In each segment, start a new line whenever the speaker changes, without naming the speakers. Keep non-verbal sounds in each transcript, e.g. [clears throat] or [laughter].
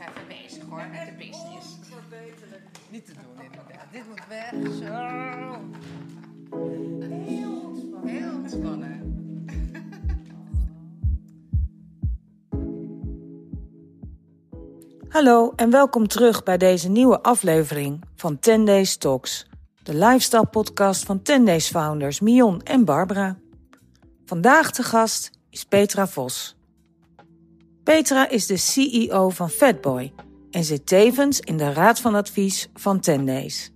nog even bezig hoor met de business. Niet te doen inderdaad. Dit moet weg. Zo. Heel ontspannen.
Hallo en welkom terug bij deze nieuwe aflevering van 10 Days Talks, de lifestyle podcast van 10 Days founders Mion en Barbara. Vandaag te gast is Petra Vos. Petra is de CEO van Fatboy en zit tevens in de raad van advies van 10 Days.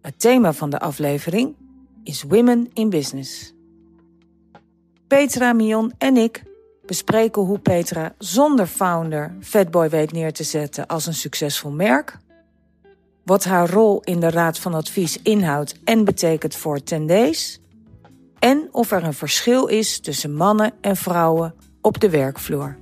Het thema van de aflevering is Women in Business. Petra, Mion en ik bespreken hoe Petra zonder founder Fatboy weet neer te zetten als een succesvol merk. Wat haar rol in de Raad van Advies inhoudt en betekent voor 10 Days. En of er een verschil is tussen mannen en vrouwen op de werkvloer.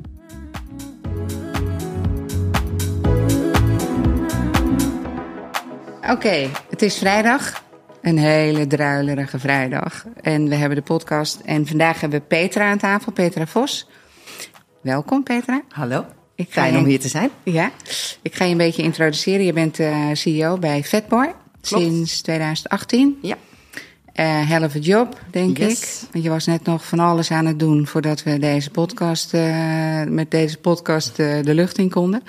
Oké, het is vrijdag. Een hele druilerige vrijdag. En we hebben de podcast. En vandaag hebben we Petra aan tafel, Petra Vos. Welkom, Petra.
Hallo.
Ik ga
Fijn
je-
om hier te zijn.
Ja, ik ga je een beetje introduceren. Je bent eh, CEO bij Fatboy
Klopt.
sinds 2018.
Ja.
Eh hell of a job, denk
Yes.
ik. Want je was net nog van alles aan het doen voordat we deze podcast, eh, met deze podcast de lucht in konden.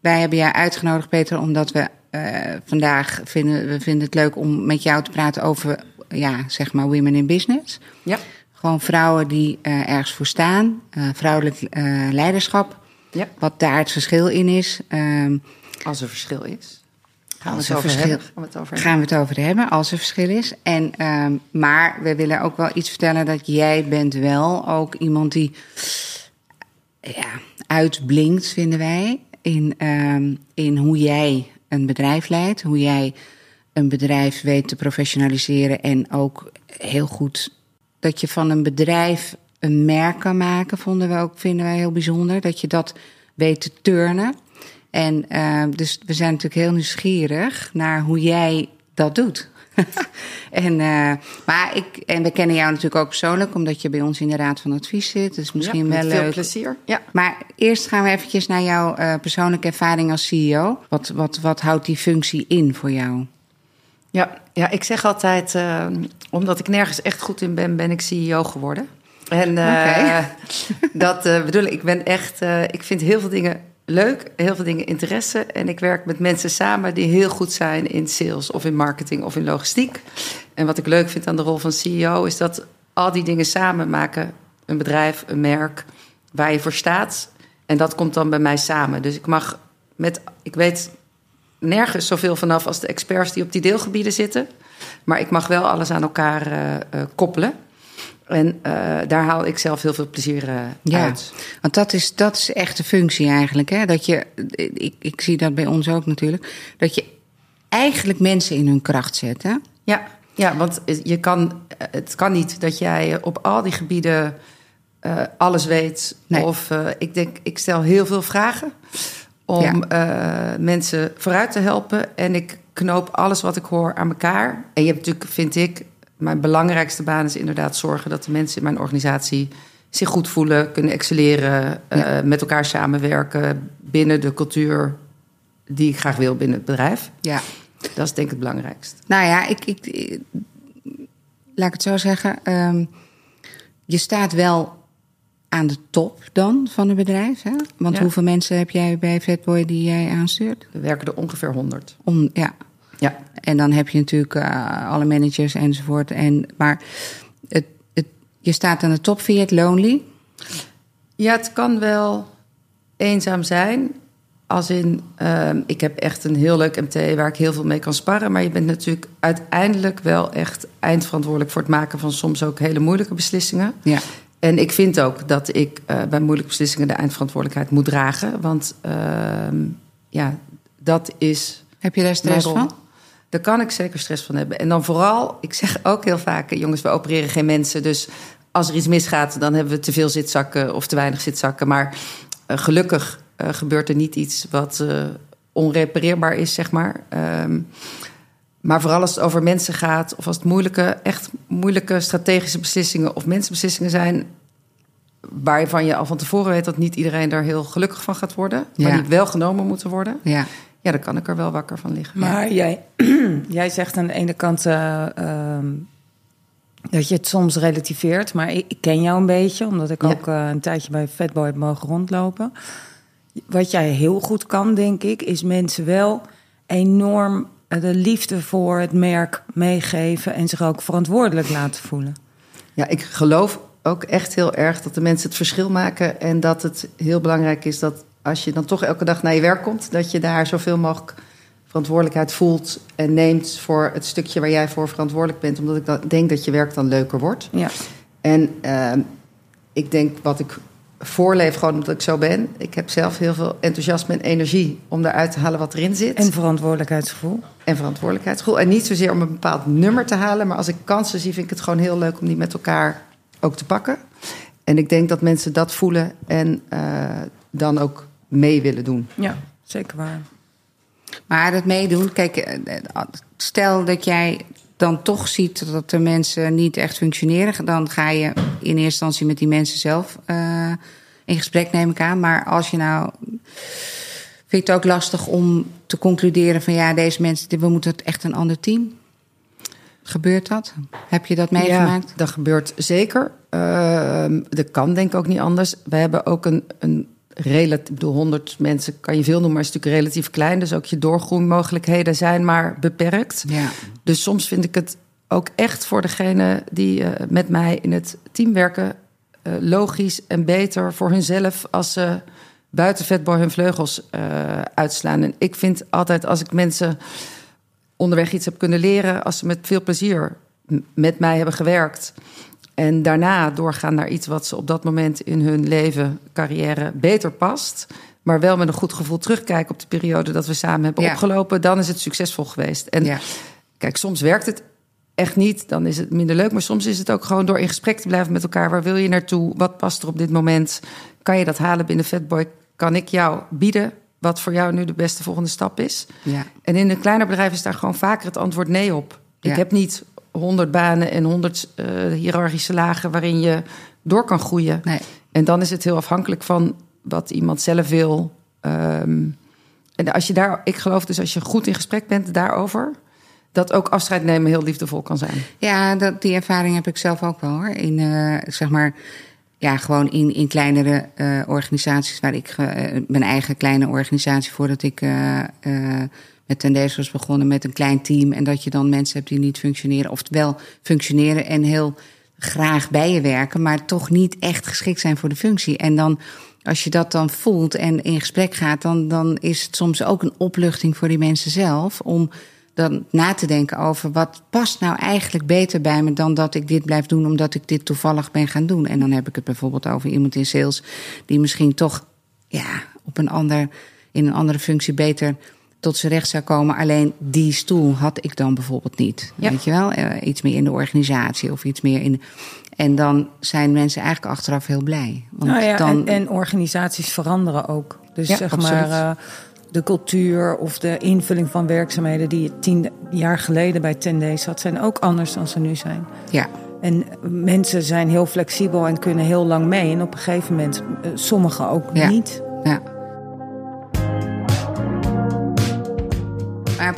Wij hebben jou uitgenodigd, Peter, omdat we vandaag vinden, we vinden het leuk om met jou te praten over, ja, zeg maar, women in business.
Ja.
Gewoon vrouwen die eh, ergens voor staan, eh, vrouwelijk eh, leiderschap.
Ja.
Wat daar het verschil in is. Ehm,
Als er verschil is. Gaan we het
er
over
verschil-
hebben? Gaan we het over hebben?
gaan we het over hebben, als er verschil is. En, ehm, maar we willen ook wel iets vertellen dat jij bent wel ook iemand die ja, uitblinkt, vinden wij. In, ehm, in hoe jij een bedrijf leidt. Hoe jij een bedrijf weet te professionaliseren. En ook heel goed dat je van een bedrijf een merk kan maken, vonden we ook, vinden wij heel bijzonder. Dat je dat weet te turnen. En eh, dus we zijn natuurlijk heel nieuwsgierig naar hoe jij dat doet. [laughs] en, eh, maar ik, en we kennen jou natuurlijk ook persoonlijk, omdat je bij ons in de Raad van Advies zit. Dus misschien
Ja,
wel
met veel
leuk.
plezier. Ja.
Maar eerst gaan we eventjes naar jouw eh, persoonlijke ervaring als CEO. Wat, wat, wat houdt die functie in voor jou?
Ja, ja, ik zeg altijd, eh, omdat ik nergens echt goed in ben, ben ik CEO geworden. En [laughs] dat bedoel ik, ik ben echt, ik vind heel veel dingen leuk, heel veel dingen interesse. En ik werk met mensen samen die heel goed zijn in sales of in marketing of in logistiek. En wat ik leuk vind aan de rol van CEO is dat al die dingen samen maken een bedrijf, een merk waar je voor staat. En dat komt dan bij mij samen. Dus ik mag met, ik weet nergens zoveel vanaf als de experts die op die deelgebieden zitten. Maar ik mag wel alles aan elkaar eh, eh, koppelen. En eh, daar haal ik zelf heel veel plezier eh,
Ja,
uit.
want dat is, dat is echt de functie eigenlijk. Hè? Dat je, ik, ik zie dat bij ons ook natuurlijk. Dat je eigenlijk mensen in hun kracht zet. Hè?
Ja, ja want je kan, het kan niet dat jij op al die gebieden eh, alles weet.
Nee.
Of ik denk, ik stel heel veel vragen om mensen vooruit te helpen. En ik knoop alles wat ik hoor aan elkaar. En je hebt natuurlijk, vind ik, mijn belangrijkste baan is inderdaad zorgen dat de mensen in mijn organisatie zich goed voelen, kunnen excelleren, eh, met elkaar samenwerken binnen de cultuur die ik graag wil binnen het bedrijf.
Ja.
Dat is denk ik het belangrijkst.
Nou ja, ik, ik, ik- laat ik het zo zeggen. ehm, je staat wel aan de top dan van een bedrijf. Hè? Want
Ja.
hoeveel mensen heb jij bij Fatboy die jij aanstuurt?
We werken er ongeveer 100.
Om, ja.
Ja.
En dan heb je natuurlijk eh, alle managers enzovoort. En, maar het, het, je staat aan de top, vind je het lonely?
Ja, het kan wel eenzaam zijn. Als in, ehm, ik heb echt een heel leuk MT waar ik heel veel mee kan sparren. Maar je bent natuurlijk uiteindelijk wel echt eindverantwoordelijk voor het maken van soms ook hele moeilijke beslissingen.
Ja.
En ik vind ook dat ik eh, bij moeilijke beslissingen de eindverantwoordelijkheid moet dragen. Want ehm, ja, dat is
Heb je daar stress van?
Daar kan ik zeker stress van hebben. En dan vooral, ik zeg ook heel vaak, jongens, we opereren geen mensen. Dus als er iets misgaat, dan hebben we te veel zitzakken of te weinig zitzakken. Maar eh, gelukkig eh, gebeurt er niet iets wat eh, onrepareerbaar is, zeg maar. Ehm, maar vooral als het over mensen gaat, of als het moeilijke, echt moeilijke strategische beslissingen of mensenbeslissingen zijn, waarvan je al van tevoren weet dat niet iedereen daar heel gelukkig van gaat worden, maar die wel genomen moeten worden.
Ja.
Ja, dan kan ik er wel wakker van liggen.
Maar jij, [clears throat] jij zegt aan de ene kant uh, dat je het soms relativeert, maar ik, ik, ken jou een beetje, omdat ik ook uh, een tijdje bij Fatboy heb mogen rondlopen. Wat jij heel goed kan, denk ik, is mensen wel enorm de liefde voor het merk meegeven en zich ook verantwoordelijk laten voelen.
Ja, ik geloof ook echt heel erg dat de mensen het verschil maken. En dat het heel belangrijk is dat als je dan toch elke dag naar je werk komt, dat je daar zoveel mogelijk verantwoordelijkheid voelt en neemt voor het stukje waar jij voor verantwoordelijk bent. Omdat ik dan denk dat je werk dan leuker wordt.
Ja.
En uh, ik denk wat ik voorleef, gewoon omdat ik zo ben. Ik heb zelf heel veel enthousiasme en energie om eruit te halen wat erin zit.
En verantwoordelijkheidsgevoel.
En verantwoordelijkheidsgevoel. En niet zozeer om een bepaald nummer te halen, maar als ik kansen zie, vind ik het gewoon heel leuk om die met elkaar ook te pakken. En ik denk dat mensen dat voelen en uh, dan ook mee willen doen.
Ja, zeker waar.
Maar dat meedoen, kijk, stel dat jij dan toch ziet dat de mensen niet echt functioneren, dan ga je in eerste instantie met die mensen zelf uh, in gesprek, neem ik aan. Maar als je nou. Vind je het ook lastig om te concluderen van ja, deze mensen, we moeten het echt een ander team? Gebeurt dat? Heb je dat meegemaakt?
Ja, dat gebeurt zeker. Uh, dat kan denk ik ook niet anders. We hebben ook een, een relatief, bedoel, 100 mensen kan je veel noemen, maar is natuurlijk relatief klein. Dus ook je doorgroeimogelijkheden zijn maar beperkt.
Ja.
Dus soms vind ik het ook echt voor degene die uh, met mij in het team werken, uh, logisch en beter voor hunzelf als ze buiten vetboy hun vleugels uh, uitslaan. En ik vind altijd als ik mensen onderweg iets heb kunnen leren, als ze met veel plezier met mij hebben gewerkt. En daarna doorgaan naar iets wat ze op dat moment in hun leven, carrière beter past. Maar wel met een goed gevoel terugkijken op de periode dat we samen hebben ja. opgelopen. Dan is het succesvol geweest. En ja. kijk, soms werkt het echt niet. Dan is het minder leuk. Maar soms is het ook gewoon door in gesprek te blijven met elkaar. Waar wil je naartoe? Wat past er op dit moment? Kan je dat halen binnen Fatboy? Kan ik jou bieden wat voor jou nu de beste volgende stap is?
Ja.
En in een kleiner bedrijf is daar gewoon vaker het antwoord nee op. Ik heb niet 100 banen en 100 uh, hiërarchische lagen waarin je door kan groeien.
Nee.
En dan is het heel afhankelijk van wat iemand zelf wil. Um, en als je daar, ik geloof dus als je goed in gesprek bent daarover, dat ook afscheid nemen heel liefdevol kan zijn.
Ja, dat, die ervaring heb ik zelf ook wel hoor. In uh, zeg maar. Ja, gewoon in, in kleinere uh, organisaties waar ik uh, mijn eigen kleine organisatie voordat ik met was begonnen met een klein team. En dat je dan mensen hebt die niet functioneren. Of wel functioneren en heel graag bij je werken. Maar toch niet echt geschikt zijn voor de functie. En dan, als je dat dan voelt en in gesprek gaat. Dan, dan is het soms ook een opluchting voor die mensen zelf. Om dan na te denken over wat past nou eigenlijk beter bij me dan dat ik dit blijf doen omdat ik dit toevallig ben gaan doen. En dan heb ik het bijvoorbeeld over iemand in sales die misschien toch ja, op een ander, in een andere functie beter tot zijn recht zou komen. Alleen die stoel had ik dan bijvoorbeeld niet.
Ja.
Weet je wel? Uh, iets meer in de organisatie of iets meer in. En dan zijn mensen eigenlijk achteraf heel blij. Want
nou ja,
dan...
en, en, organisaties veranderen ook. Dus
ja,
zeg
absoluut.
maar. Uh, de cultuur of de invulling van werkzaamheden die je tien jaar geleden bij Tendays had, zijn ook anders dan ze nu zijn.
Ja.
En mensen zijn heel flexibel en kunnen heel lang mee. En op een gegeven moment, uh, sommigen ook
ja.
niet.
Ja.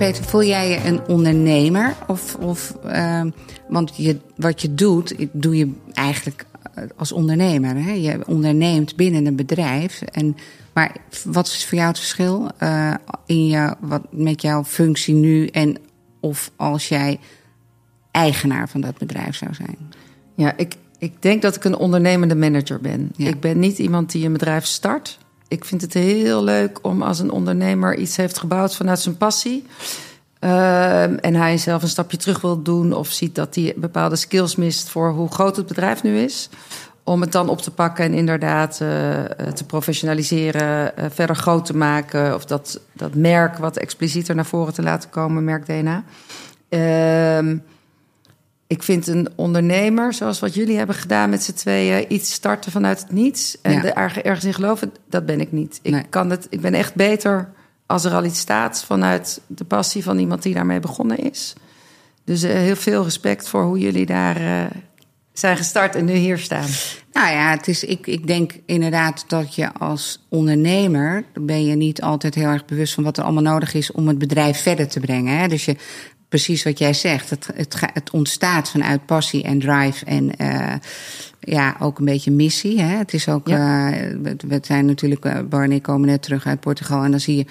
Peter, voel jij je een ondernemer? Of, of uh, want je, wat je doet, doe je eigenlijk als ondernemer. Hè? Je onderneemt binnen een bedrijf. En, maar wat is voor jou het verschil uh, in jou, wat, met jouw functie nu en of als jij eigenaar van dat bedrijf zou zijn?
Ja, ik, ik denk dat ik een ondernemende manager ben.
Ja.
Ik ben niet iemand die een bedrijf start. Ik vind het heel leuk om als een ondernemer iets heeft gebouwd vanuit zijn passie. Uh, en hij zelf een stapje terug wil doen of ziet dat hij bepaalde skills mist voor hoe groot het bedrijf nu is. Om het dan op te pakken en inderdaad uh, te professionaliseren, uh, verder groot te maken. Of dat, dat merk wat explicieter naar voren te laten komen, merk DNA. Uh, ik vind een ondernemer, zoals wat jullie hebben gedaan met z'n tweeën, iets starten vanuit het niets en
Ja.
er ergens in geloven, dat ben ik niet. Ik,
Nee.
kan het, ik ben echt beter als er al iets staat vanuit de passie van iemand die daarmee begonnen is. Dus eh, heel veel respect voor hoe jullie daar eh, zijn gestart en nu hier staan?
Nou ja, het is, ik, ik denk inderdaad dat je als ondernemer... ben je niet altijd heel erg bewust van wat er allemaal nodig is... om het bedrijf verder te brengen. Hè? Dus je, precies wat jij zegt, het, het, het ontstaat vanuit passie en drive... en uh, ja, ook een beetje missie. Hè? Het is ook, ja. uh, we zijn natuurlijk, uh, Bar en ik komen net terug uit Portugal... en dan zie je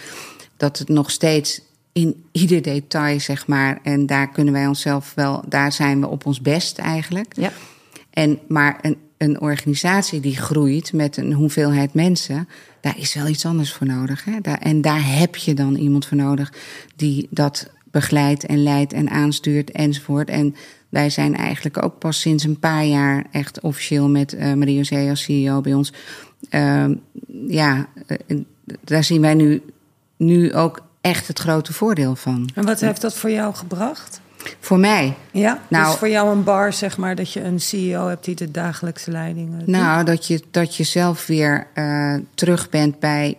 dat het nog steeds in ieder detail, zeg maar. En daar kunnen wij onszelf wel, daar zijn we op ons best eigenlijk.
Ja.
En, maar een, een organisatie die groeit met een hoeveelheid mensen, daar is wel iets anders voor nodig. Hè? Daar, en daar heb je dan iemand voor nodig die dat begeleidt en leidt en aanstuurt enzovoort. En wij zijn eigenlijk ook pas sinds een paar jaar echt officieel met uh, Marie-José als CEO bij ons. Uh, ja, uh, daar zien wij nu, nu ook echt het grote voordeel van.
En wat heeft dat voor jou gebracht?
Voor mij?
Ja, nou, dus voor jou een bar, zeg maar, dat je een CEO hebt die de dagelijkse leiding doet?
Nou, dat je, dat je zelf weer uh, terug bent bij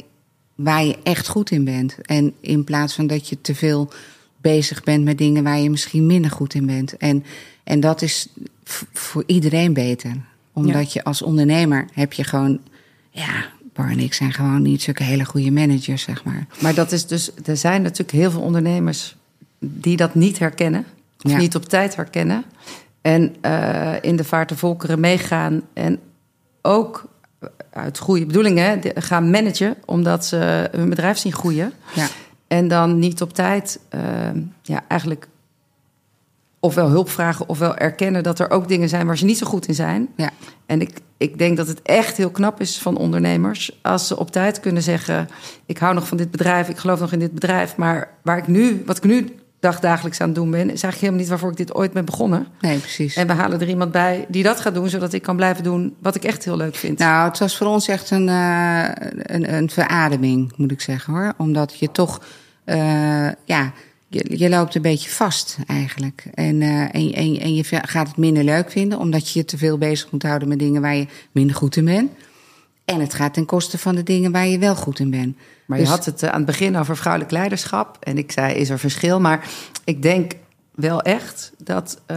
waar je echt goed in bent. En in plaats van dat je te veel bezig bent met dingen waar je misschien minder goed in bent. En, en dat is voor iedereen beter. Omdat ja. je als ondernemer heb je gewoon, ja, Bar en ik zijn gewoon niet zulke hele goede managers, zeg maar.
Maar dat is dus, er zijn natuurlijk heel veel ondernemers die dat niet herkennen. Of ja. niet op tijd herkennen. En uh, in de vaart de volkeren meegaan. En ook uit goede bedoelingen gaan managen, omdat ze hun bedrijf zien groeien.
Ja.
En dan niet op tijd, uh, ja, eigenlijk ofwel hulp vragen ofwel erkennen dat er ook dingen zijn waar ze niet zo goed in zijn.
Ja.
En ik, ik denk dat het echt heel knap is van ondernemers als ze op tijd kunnen zeggen: Ik hou nog van dit bedrijf, ik geloof nog in dit bedrijf, maar waar ik nu, wat ik nu dagdagelijks aan het doen ben, is eigenlijk helemaal niet waarvoor ik dit ooit ben begonnen.
Nee, precies.
En we halen er iemand bij die dat gaat doen, zodat ik kan blijven doen wat ik echt heel leuk vind.
Nou, het was voor ons echt een, uh, een, een verademing, moet ik zeggen hoor. Omdat je toch, ja je, je, loopt een beetje vast eigenlijk. En, uh, en, en, en, je gaat het minder leuk vinden, omdat je je te veel bezig moet houden met dingen waar je minder goed in bent. En het gaat ten koste van de dingen waar je wel goed in bent.
Maar dus... je had het aan het begin over vrouwelijk leiderschap. En ik zei, is er verschil? Maar ik denk wel echt dat uh,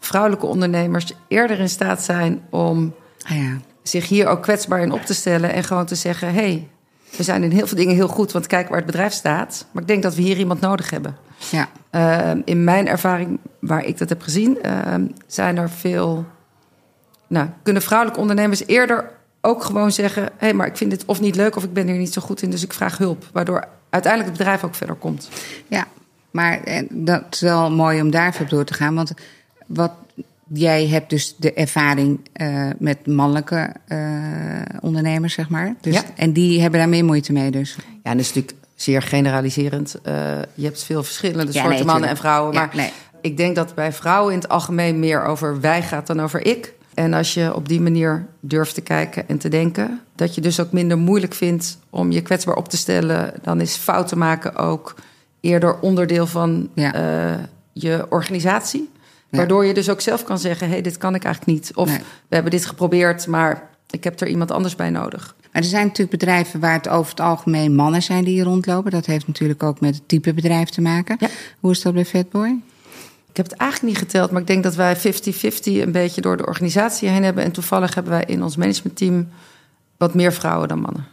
vrouwelijke ondernemers eerder in staat zijn om
ah ja.
zich hier ook kwetsbaar in op te stellen. En gewoon te zeggen: hé, hey, we zijn in heel veel dingen heel goed, want kijk waar het bedrijf staat. Maar ik denk dat we hier iemand nodig hebben.
Ja.
Uh, in mijn ervaring, waar ik dat heb gezien, uh, zijn er veel. Nou, kunnen vrouwelijke ondernemers eerder ook gewoon zeggen: hé, hey, maar ik vind dit of niet leuk of ik ben hier niet zo goed in, dus ik vraag hulp. Waardoor uiteindelijk het bedrijf ook verder komt.
Ja, maar dat is wel mooi om daar even door te gaan. Want wat jij hebt dus de ervaring uh, met mannelijke uh, ondernemers, zeg maar. Dus,
ja.
En die hebben daar meer moeite mee dus.
Ja, en dat is natuurlijk zeer generaliserend. Uh, je hebt veel verschillende ja, soorten nee, mannen en vrouwen. Maar
nee.
ik denk dat bij vrouwen in het algemeen meer over wij gaat dan over ik. En als je op die manier durft te kijken en te denken... dat je dus ook minder moeilijk vindt om je kwetsbaar op te stellen... dan is fouten maken ook eerder onderdeel van je organisatie... Ja. Waardoor je dus ook zelf kan zeggen: hé, hey, dit kan ik eigenlijk niet. Of
nee.
we hebben dit geprobeerd, maar ik heb er iemand anders bij nodig.
Maar er zijn natuurlijk bedrijven waar het over het algemeen mannen zijn die hier rondlopen. Dat heeft natuurlijk ook met het type bedrijf te maken.
Ja.
Hoe is dat bij Fatboy?
Ik heb het eigenlijk niet geteld, maar ik denk dat wij 50-50 een beetje door de organisatie heen hebben. En toevallig hebben wij in ons managementteam wat meer vrouwen dan mannen.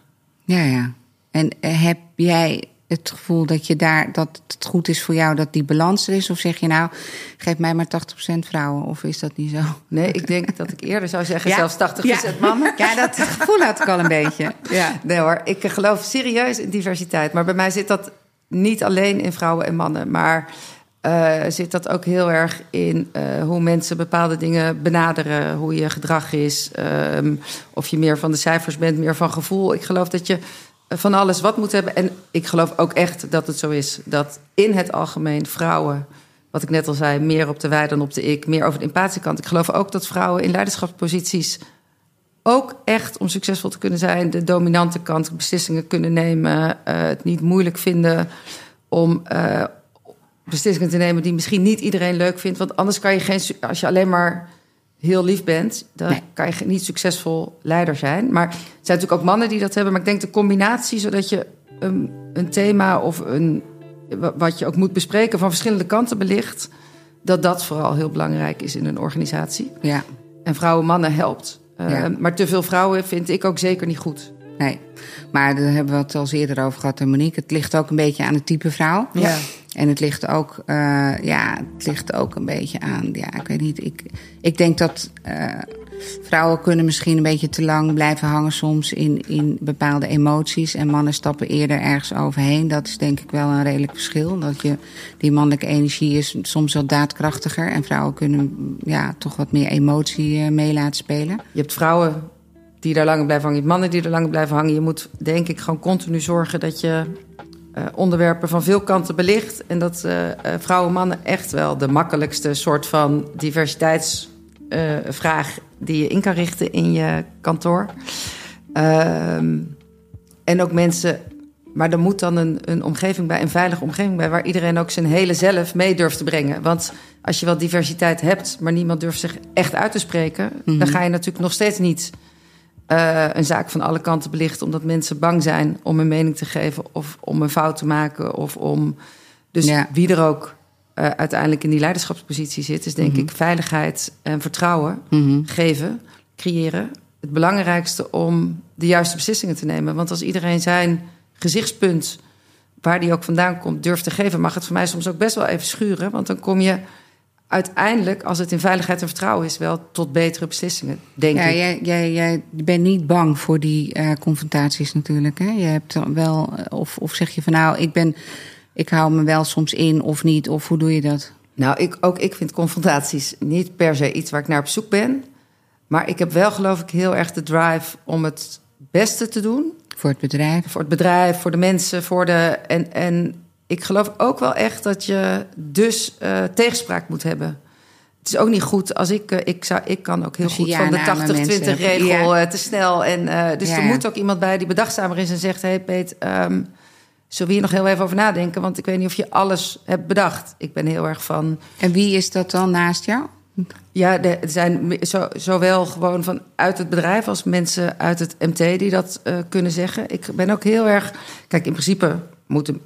Ja, ja. En heb jij het gevoel dat je daar dat het goed is voor jou dat die balans er is? Of zeg je nou, geef mij maar 80% vrouwen? Of is dat niet zo?
Nee, ik denk dat ik eerder zou zeggen, ja. zelfs 80% ja. mannen.
Ja, dat gevoel had ik al een beetje. Ja.
Nee hoor, ik geloof serieus in diversiteit. Maar bij mij zit dat niet alleen in vrouwen en mannen, maar. Uh, zit dat ook heel erg in uh, hoe mensen bepaalde dingen benaderen, hoe je gedrag is, um, of je meer van de cijfers bent, meer van gevoel. Ik geloof dat je van alles wat moet hebben. En ik geloof ook echt dat het zo is. Dat in het algemeen vrouwen, wat ik net al zei, meer op de wij dan op de ik, meer over de empathiekant. Ik geloof ook dat vrouwen in leiderschapsposities ook echt om succesvol te kunnen zijn, de dominante kant, beslissingen kunnen nemen, uh, het niet moeilijk vinden om uh, beslissingen te nemen die misschien niet iedereen leuk vindt. Want anders kan je geen, als je alleen maar heel lief bent, dan nee. kan je niet succesvol leider zijn. Maar er zijn natuurlijk ook mannen die dat hebben. Maar ik denk de combinatie, zodat je een, een thema of een, wat je ook moet bespreken van verschillende kanten belicht. dat dat vooral heel belangrijk is in een organisatie.
Ja.
En vrouwen mannen helpt. Uh,
Ja.
Maar te veel vrouwen vind ik ook zeker niet goed.
Nee, maar daar hebben we het al eerder over gehad, Monique. Het ligt ook een beetje aan het type vrouw.
Ja.
En het ligt ook, eh, ja, het ligt ook een beetje aan, ja, ik weet niet. Ik, ik denk dat eh, vrouwen kunnen misschien een beetje te lang blijven hangen soms in, in bepaalde emoties. En mannen stappen eerder ergens overheen. Dat is denk ik wel een redelijk verschil. Dat je, die mannelijke energie is soms wat daadkrachtiger. En vrouwen kunnen ja, toch wat meer emotie eh, mee laten spelen.
Je hebt vrouwen die daar langer blijven hangen. Mannen die er langer blijven hangen. Je moet denk ik gewoon continu zorgen dat je uh, onderwerpen van veel kanten belicht. En dat uh, uh, vrouwen en mannen echt wel de makkelijkste soort van diversiteitsvraag die je in kan richten in je kantoor. Um, en ook mensen. Maar er moet dan een, een omgeving bij, een veilige omgeving bij, waar iedereen ook zijn hele zelf mee durft te brengen. Want als je wel diversiteit hebt, maar niemand durft zich echt uit te spreken, mm -hmm. dan ga je natuurlijk nog steeds niet uh, een zaak van alle kanten belichten, omdat mensen bang zijn om een mening te geven of om een fout te maken of om. Dus ja. wie er ook uh, uiteindelijk in die leiderschapspositie zit, is denk mm -hmm. ik veiligheid en vertrouwen mm -hmm. geven, creëren. Het belangrijkste om de juiste beslissingen te nemen. Want als iedereen zijn gezichtspunt, waar die ook vandaan komt, durft te geven, mag het voor mij soms ook best wel even schuren. Want dan kom je uiteindelijk, als het in veiligheid en vertrouwen is, wel tot betere beslissingen, denk
ja,
ik.
Jij, jij, jij bent niet bang voor die uh, confrontaties natuurlijk. Hè? Je hebt wel, of, of zeg je van nou, ik ben, ik hou me wel soms in of niet, of hoe doe je dat?
Nou, ik, ook ik vind confrontaties niet per se iets waar ik naar op zoek ben. Maar ik heb wel, geloof ik, heel erg de drive om het beste te doen.
Voor het bedrijf?
Voor het bedrijf, voor de mensen, voor de. En, en ik geloof ook wel echt dat je dus uh, tegenspraak moet hebben. Het is ook niet goed als ik. Uh, ik, zou, ik kan ook heel goed van de 80-20 regel ja. uh, te snel. En, dus ja. er moet ook iemand bij die bedachtzamer is en zegt: Hé hey Peet, um, zullen we hier nog heel even over nadenken? Want ik weet niet of je alles hebt bedacht. Ik ben heel erg van.
En wie is dat dan naast jou?
Ja, er zijn zo, zowel gewoon van uit het bedrijf als mensen uit het MT die dat uh, kunnen zeggen. Ik ben ook heel erg. Kijk, in principe moeten,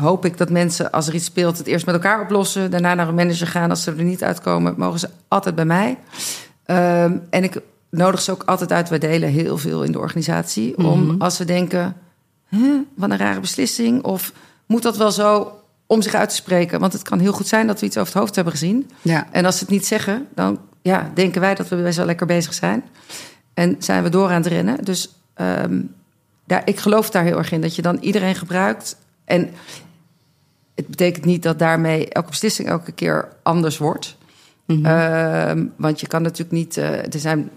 hoop ik dat mensen, als er iets speelt, het eerst met elkaar oplossen. Daarna naar een manager gaan. Als ze er niet uitkomen, mogen ze altijd bij mij. Um, en ik nodig ze ook altijd uit. Wij delen heel veel in de organisatie. Mm -hmm. Om als ze denken: huh, wat een rare beslissing. Of moet dat wel zo om zich uit te spreken. Want het kan heel goed zijn dat we iets over het hoofd hebben gezien.
Ja.
En als ze het niet zeggen, dan ja, denken wij dat we best wel lekker bezig zijn. En zijn we door aan het rennen. Dus um, daar, ik geloof daar heel erg in. Dat je dan iedereen gebruikt. En het betekent niet dat daarmee elke beslissing elke keer anders wordt. Mm -hmm. uh, want je kan natuurlijk niet... Uh, er zijn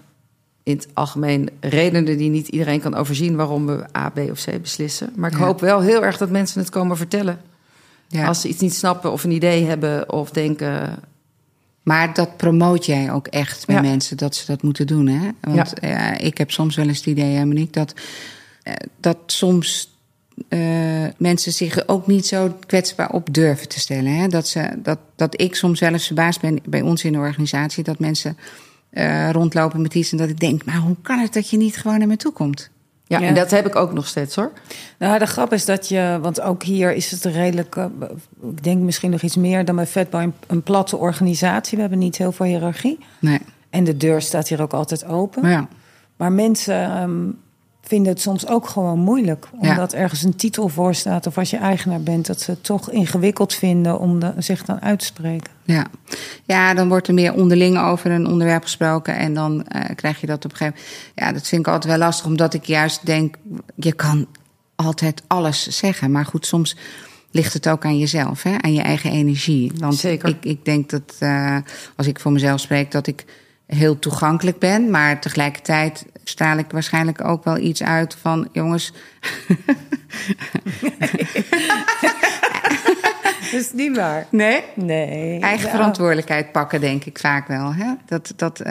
in het algemeen redenen die niet iedereen kan overzien... waarom we A, B of C beslissen. Maar ik ja. hoop wel heel erg dat mensen het komen vertellen. Ja. Als ze iets niet snappen of een idee hebben of denken.
Maar dat promoot jij ook echt bij ja. mensen, dat ze dat moeten doen, hè? Want ja. uh, ik heb soms wel eens het idee, Monique, dat, uh, dat soms uh, mensen zich ook niet zo kwetsbaar op durven te stellen. Hè? Dat, ze, dat, dat ik soms zelfs verbaasd ben bij ons in de organisatie, dat mensen rondlopen met iets en dat ik denk, maar hoe kan het dat je niet gewoon naar me toe komt?
Ja, ja, en dat heb ik ook nog steeds hoor.
Nou, de grap is dat je, want ook hier is het redelijk, uh, ik denk misschien nog iets meer dan bij Vetboy, een, een, platte organisatie. We hebben niet heel veel hiërarchie.
Nee.
En de deur staat hier ook altijd open.
Ja.
Maar mensen um, vinden het soms ook gewoon moeilijk. Omdat ja. ergens een titel voor staat of als je eigenaar bent, dat ze het toch ingewikkeld vinden om de, zich dan uit te spreken.
Ja. ja, dan wordt er meer onderling over een onderwerp gesproken en dan uh, krijg je dat op een gegeven moment. Ja, dat vind ik altijd wel lastig, omdat ik juist denk, je kan altijd alles zeggen. Maar goed, soms ligt het ook aan jezelf, hè? aan je eigen energie. Want
Zeker.
Ik, ik denk dat, uh, als ik voor mezelf spreek, dat ik heel toegankelijk ben, maar tegelijkertijd straal ik waarschijnlijk ook wel iets uit van jongens. [laughs]
Dat is niet waar.
Nee?
Nee.
Eigen ja. verantwoordelijkheid pakken, denk ik vaak wel. Hè? Dat, dat, uh,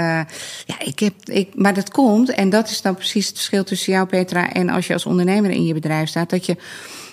ja, ik heb, ik, maar dat komt, en dat is dan precies het verschil tussen jou, Petra, en als je als ondernemer in je bedrijf staat, dat je,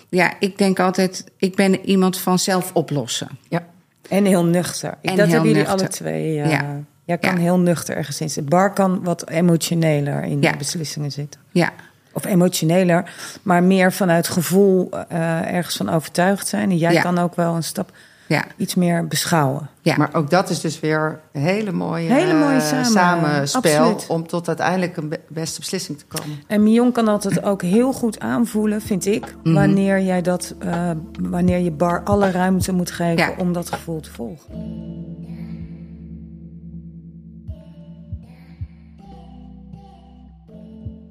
ja, ik denk altijd, ik ben iemand van zelf oplossen.
Ja.
En heel nuchter.
En
dat
heel
hebben jullie
nuchter.
alle twee. Uh,
Ja.
Jij kan
Ja.
heel nuchter ergens in zitten. Bar kan wat emotioneler in
Ja.
de beslissingen zitten.
Ja,
Of emotioneler, maar meer vanuit gevoel eh, ergens van overtuigd zijn. En jij
Ja.
kan ook wel een stap.
ja.
iets meer beschouwen.
Ja. Maar ook dat is dus weer een hele mooie,
hele mooie samen,
samenspel
absoluut.
om tot uiteindelijk een beste beslissing te komen.
En Mion kan altijd ook heel goed aanvoelen, vind ik,
Mhm.
wanneer jij dat, uh, wanneer je bar alle ruimte moet geven
Ja.
om dat gevoel te volgen.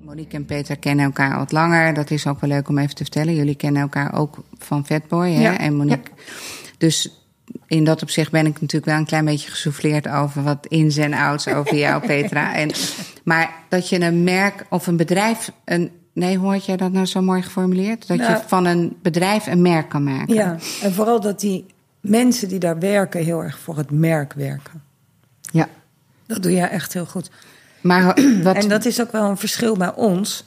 Monique en Peter kennen elkaar wat langer. Dat is ook wel leuk om even te vertellen. Jullie kennen elkaar ook van Fatboy hè?
Ja.
en Monique. Dus in dat opzicht ben ik natuurlijk wel een klein beetje gesouffleerd over wat ins en outs over jou, [laughs] Petra. En, maar dat je een merk of een bedrijf. Een, nee, hoe had jij dat nou zo mooi geformuleerd? Dat
Nou,
je van een bedrijf een merk kan maken.
Ja, en vooral dat die mensen die daar werken heel erg voor het merk werken.
Ja.
Dat doe jij echt heel goed.
Maar [clears throat] [clears throat] wat,
En dat is ook wel een verschil bij ons.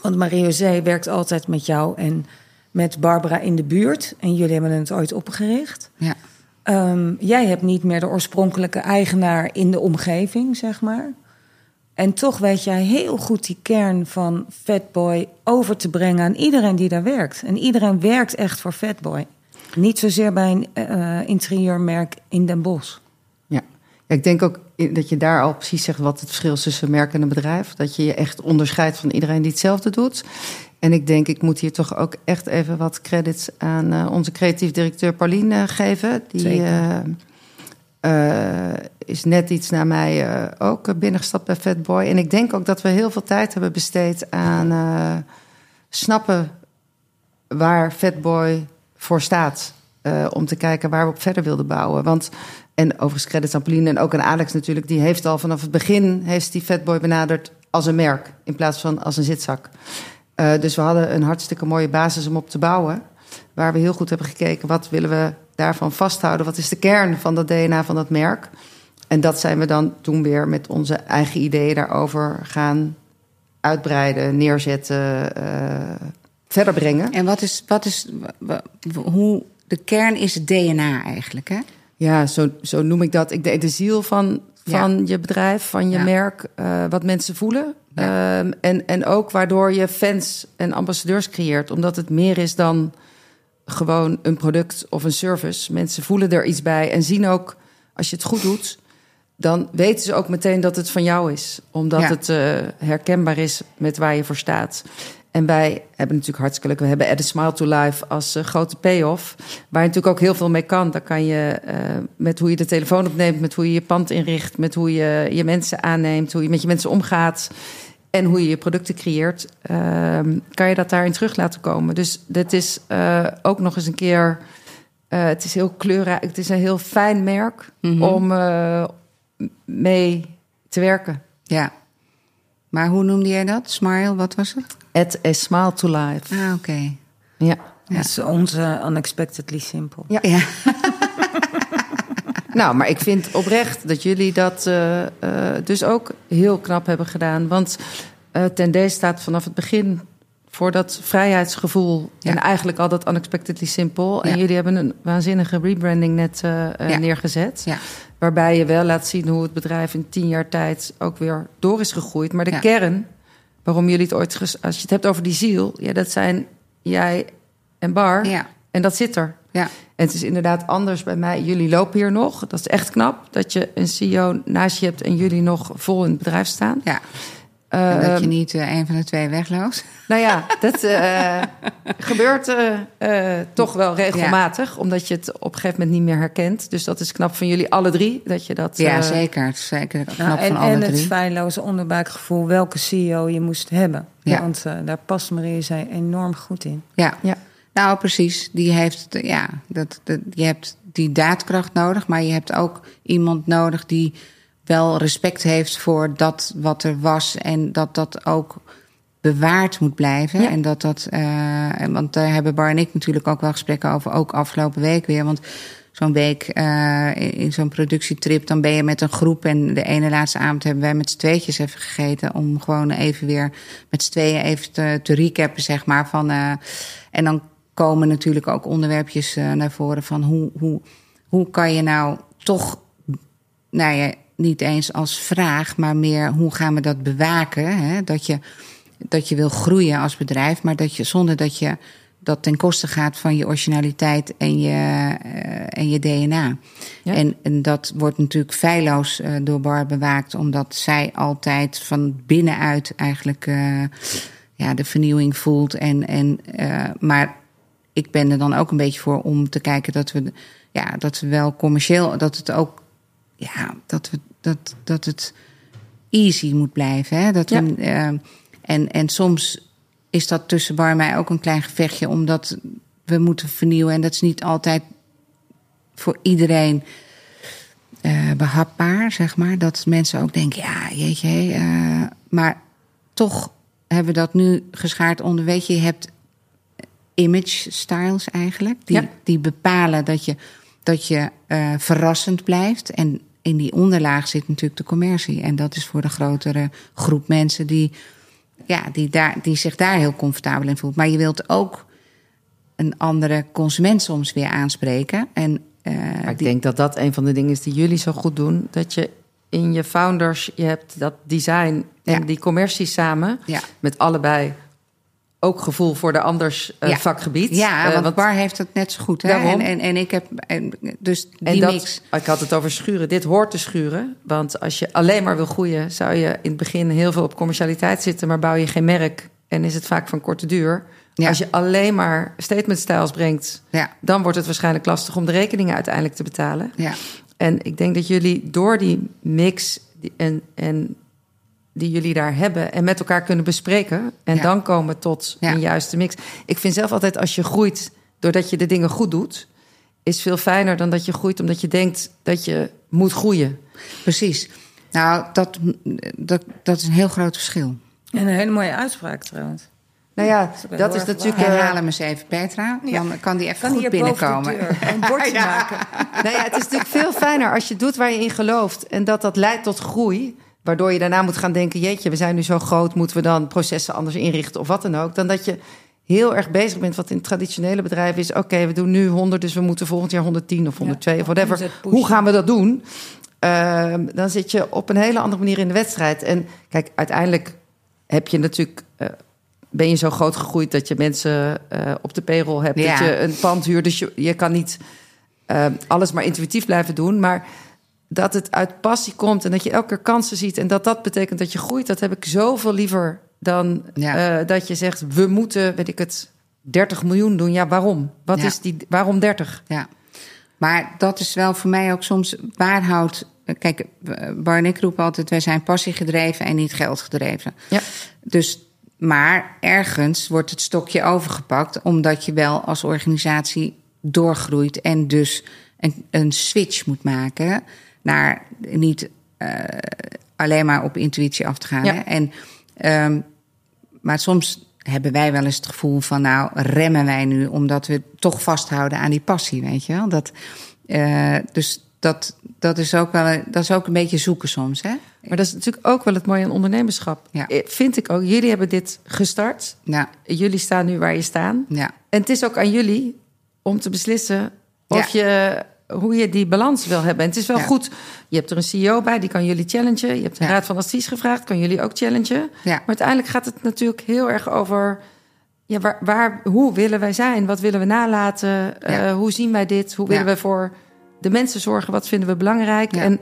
Want Marie-José werkt altijd met jou en met Barbara in de buurt. En jullie hebben het ooit opgericht.
ja.
Ehm, jij hebt niet meer de oorspronkelijke eigenaar in de omgeving, zeg maar. En toch weet jij heel goed die kern van Fatboy over te brengen aan iedereen die daar werkt. En iedereen werkt echt voor Fatboy. Niet zozeer bij een eh, interieurmerk in Den Bosch.
Ik denk ook dat je daar al precies zegt wat het verschil is tussen merk en een bedrijf. Dat je je echt onderscheidt van iedereen die hetzelfde doet. En ik denk, ik moet hier toch ook echt even wat credits aan uh, onze creatief directeur Pauline uh, geven. Die uh, is net iets na mij ook binnengestapt bij Fatboy. En ik denk ook dat we heel veel tijd hebben besteed aan snappen waar Fatboy voor staat. om te kijken waar we op verder wilden bouwen. Want en overigens credits en ook aan Alex natuurlijk. Die heeft al vanaf het begin heeft die Fatboy benaderd als een merk. In plaats van als een zitzak. Uh, dus we hadden een hartstikke mooie basis om op te bouwen. Waar we heel goed hebben gekeken. Wat willen we daarvan vasthouden? Wat is de kern van dat DNA van dat merk? En dat zijn we dan toen weer met onze eigen ideeën daarover gaan uitbreiden, neerzetten, uh, verder brengen.
En wat is, wat is hoe, de kern is het DNA eigenlijk, hè?
Ja, zo, zo noem ik dat. Ik de, de ziel van, van ja. je bedrijf, van je ja. merk, uh, wat mensen voelen. Ja. Um, en, en ook waardoor je fans en ambassadeurs creëert. Omdat het meer is dan gewoon een product of een service. Mensen voelen er iets bij en zien ook, als je het goed doet, dan weten ze ook meteen dat het van jou is. Omdat het uh, herkenbaar is met waar je voor staat. En wij hebben natuurlijk hartstikke leuk. We hebben Add a Smile to Life als uh, grote payoff. Waar je natuurlijk ook heel veel mee kan. Dan kan je uh, met hoe je de telefoon opneemt, met hoe je je pand inricht, met hoe je je mensen aanneemt, hoe je met je mensen omgaat. En hoe je je producten creëert, uh, kan je dat daarin terug laten komen. Dus dit is uh, ook nog eens een keer. Het is heel kleurrijk. Het is een heel fijn merk mm -hmm. om mee te werken.
Ja. Maar hoe noemde jij dat? Smile, wat was het?
At a smile to life.
Ah, oké. Okay.
Ja.
Dat is onze unexpectedly simple.
Ja. ja. [laughs] nou, maar ik vind oprecht dat jullie dat uh, uh, dus ook heel knap hebben gedaan. Want uh, Tendé staat vanaf het begin voor dat vrijheidsgevoel. Ja. En eigenlijk al dat unexpectedly simple. En ja. jullie hebben een waanzinnige rebranding net ja. neergezet. Waarbij je wel laat zien hoe het bedrijf in tien jaar tijd ook weer door is gegroeid. Maar de kern, waarom jullie het ooit... Als je het hebt over die ziel, ja, dat zijn jij en Bar. En dat zit er.
Ja.
En het is inderdaad anders bij mij. Jullie lopen hier nog. Dat is echt knap. Dat je een CEO naast je hebt en jullie nog vol in het bedrijf staan.
Ja. En dat je niet uh, een van de twee wegloopt. [laughs]
Nou ja, dat uh, gebeurt uh, toch wel regelmatig. Ja. Omdat je het op een gegeven moment niet meer herkent. Dus dat is knap van jullie alle drie. Dat je dat.
Ja, zeker. Zeker knap
nou, en,
van alle
en
drie.
het feilloze onderbuikgevoel welke CEO je moest hebben.
Ja.
Want daar past Marie zij enorm goed in.
Ja.
ja.
Nou, precies. Die heeft, ja, dat, dat, je hebt die daadkracht nodig, maar je hebt ook iemand nodig die wel respect heeft voor dat wat er was en dat dat ook bewaard moet blijven.
Ja.
En dat dat, uh, want daar hebben Bar en ik natuurlijk ook wel gesprekken over, ook afgelopen week weer. Want zo'n week uh, in, in zo'n productietrip, dan ben je met een groep. En de ene laatste avond hebben wij met z'n tweetjes even gegeten. Om gewoon even weer met z'n tweeën even te, te recappen, zeg maar. Van, uh, en dan komen natuurlijk ook onderwerpjes naar voren van hoe, hoe, hoe kan je nou toch, nou ja, niet eens als vraag, maar meer hoe gaan we dat bewaken? Hè? Dat, je, dat je wil groeien als bedrijf, maar dat je zonder dat je dat ten koste gaat van je originaliteit en je, eh, en je DNA.
Ja.
En, en dat wordt natuurlijk feilloos eh, door Bar bewaakt, omdat zij altijd van binnenuit eigenlijk eh, ja, de vernieuwing voelt. En, en, maar ik ben er dan ook een beetje voor om te kijken dat we, ja, dat we wel commercieel, dat het ook, ja, dat, we, dat, dat het easy moet blijven. Hè? Dat we, eh, en, en soms is dat tussen Bar en mij ook een klein gevechtje, omdat we moeten vernieuwen. En dat is niet altijd voor iedereen eh, behapbaar, zeg maar. Dat mensen ook denken, ja, jeetje. eh, maar toch hebben we dat nu geschaard onder, weet je, je hebt image styles eigenlijk. Die,
Ja.
die bepalen dat je, dat je eh, verrassend blijft. En in die onderlaag zit natuurlijk de commercie. En dat is voor de grotere groep mensen die, ja, die, daar, die zich daar heel comfortabel in voelt. Maar je wilt ook een andere consument soms weer aanspreken. En, eh,
Maar ik
die-
denk dat dat een van de dingen is die jullie zo goed doen. Dat je in je founders, je hebt dat design en
Ja.
die commercie samen.
Ja.
Met allebei ook gevoel voor de anders eh,
Ja.
vakgebied.
Ja,
Eh,
want, Bar heeft het net zo goed. Hè? En, en, en ik heb en, dus die
en dat,
mix.
ik had het over schuren. Dit hoort te schuren. Want als je alleen maar wil groeien, zou je in het begin heel veel op commercialiteit zitten, maar bouw je geen merk en is het vaak van korte duur.
Ja.
Als je alleen maar statement styles brengt,
Ja,
dan wordt het waarschijnlijk lastig om de rekeningen uiteindelijk te betalen.
ja,
En ik denk dat jullie door die mix en, en die jullie daar hebben en met elkaar kunnen bespreken en
Ja.
dan komen tot
Ja.
een juiste mix. Ik vind zelf altijd als je groeit doordat je de dingen goed doet, is veel fijner dan dat je groeit omdat je denkt dat je moet groeien.
precies. Nou, dat, dat, dat is een heel groot verschil.
En een hele mooie uitspraak trouwens.
Nou ja, dat is natuurlijk. eh,
Herhaal hem eens even, Petra. Dan kan die even
Kan
goed
hier boven de
binnenkomen.
deur een bordje [laughs] maken?
Nou ja, het is natuurlijk veel fijner als je doet waar je in gelooft. En dat dat leidt tot groei. Waardoor je daarna moet gaan denken: jeetje, we zijn nu zo groot, moeten we dan processen anders inrichten of wat dan ook. Dan dat je heel erg bezig bent, wat in traditionele bedrijven is: oké, we doen nu 100, dus we moeten volgend jaar 110 of 102 of whatever. Hoe gaan we dat doen? Ehm, dan zit je op een hele andere manier in de wedstrijd. En kijk, uiteindelijk heb je natuurlijk. eh, ben je zo groot gegroeid dat je mensen eh, op de payroll hebt,
Ja.
dat je een pand huurt. Dus je, je kan niet eh, alles maar intuïtief blijven doen. Maar dat het uit passie komt en dat je elke keer kansen ziet... en dat dat betekent dat je groeit, dat heb ik zoveel liever dan
Ja.
eh, dat je zegt... we moeten, weet ik het, 30 miljoen doen. Ja, waarom? Wat
Ja.
is die, waarom 30?
Ja. Maar dat is wel voor mij ook soms waar houdt. Kijk, Bar en ik roepen altijd: wij zijn passiegedreven en niet geldgedreven.
Ja.
Dus, maar ergens wordt het stokje overgepakt, omdat je wel als organisatie doorgroeit en dus een, een switch moet maken naar niet eh, alleen maar op intuïtie af te gaan.
Ja.
Hè? En, ehm, maar soms hebben wij wel eens het gevoel van, nou, remmen wij nu omdat we toch vasthouden aan die passie, weet je wel? Dat, eh, dus dat, dat, is ook wel dat is ook een beetje zoeken soms, hè?
Maar dat is natuurlijk ook wel het mooie aan ondernemerschap.
Ja.
Eh, Vind ik ook. Jullie hebben dit gestart.
Ja,
Jullie staan nu waar je staan.
ja,
En het is ook aan jullie om te beslissen of je, hoe je die balans wil hebben. En het is wel
Ja.
goed. Je hebt er een CEO bij, die kan jullie challengen. Je hebt een
Ja.
raad van advies gevraagd, kan jullie ook challengen.
Ja.
Maar uiteindelijk gaat het natuurlijk heel erg over... Ja, waar, waar, hoe willen wij zijn? Wat willen we nalaten? Eh, hoe zien wij dit? Hoe willen we voor de mensen zorgen? Wat vinden we belangrijk? En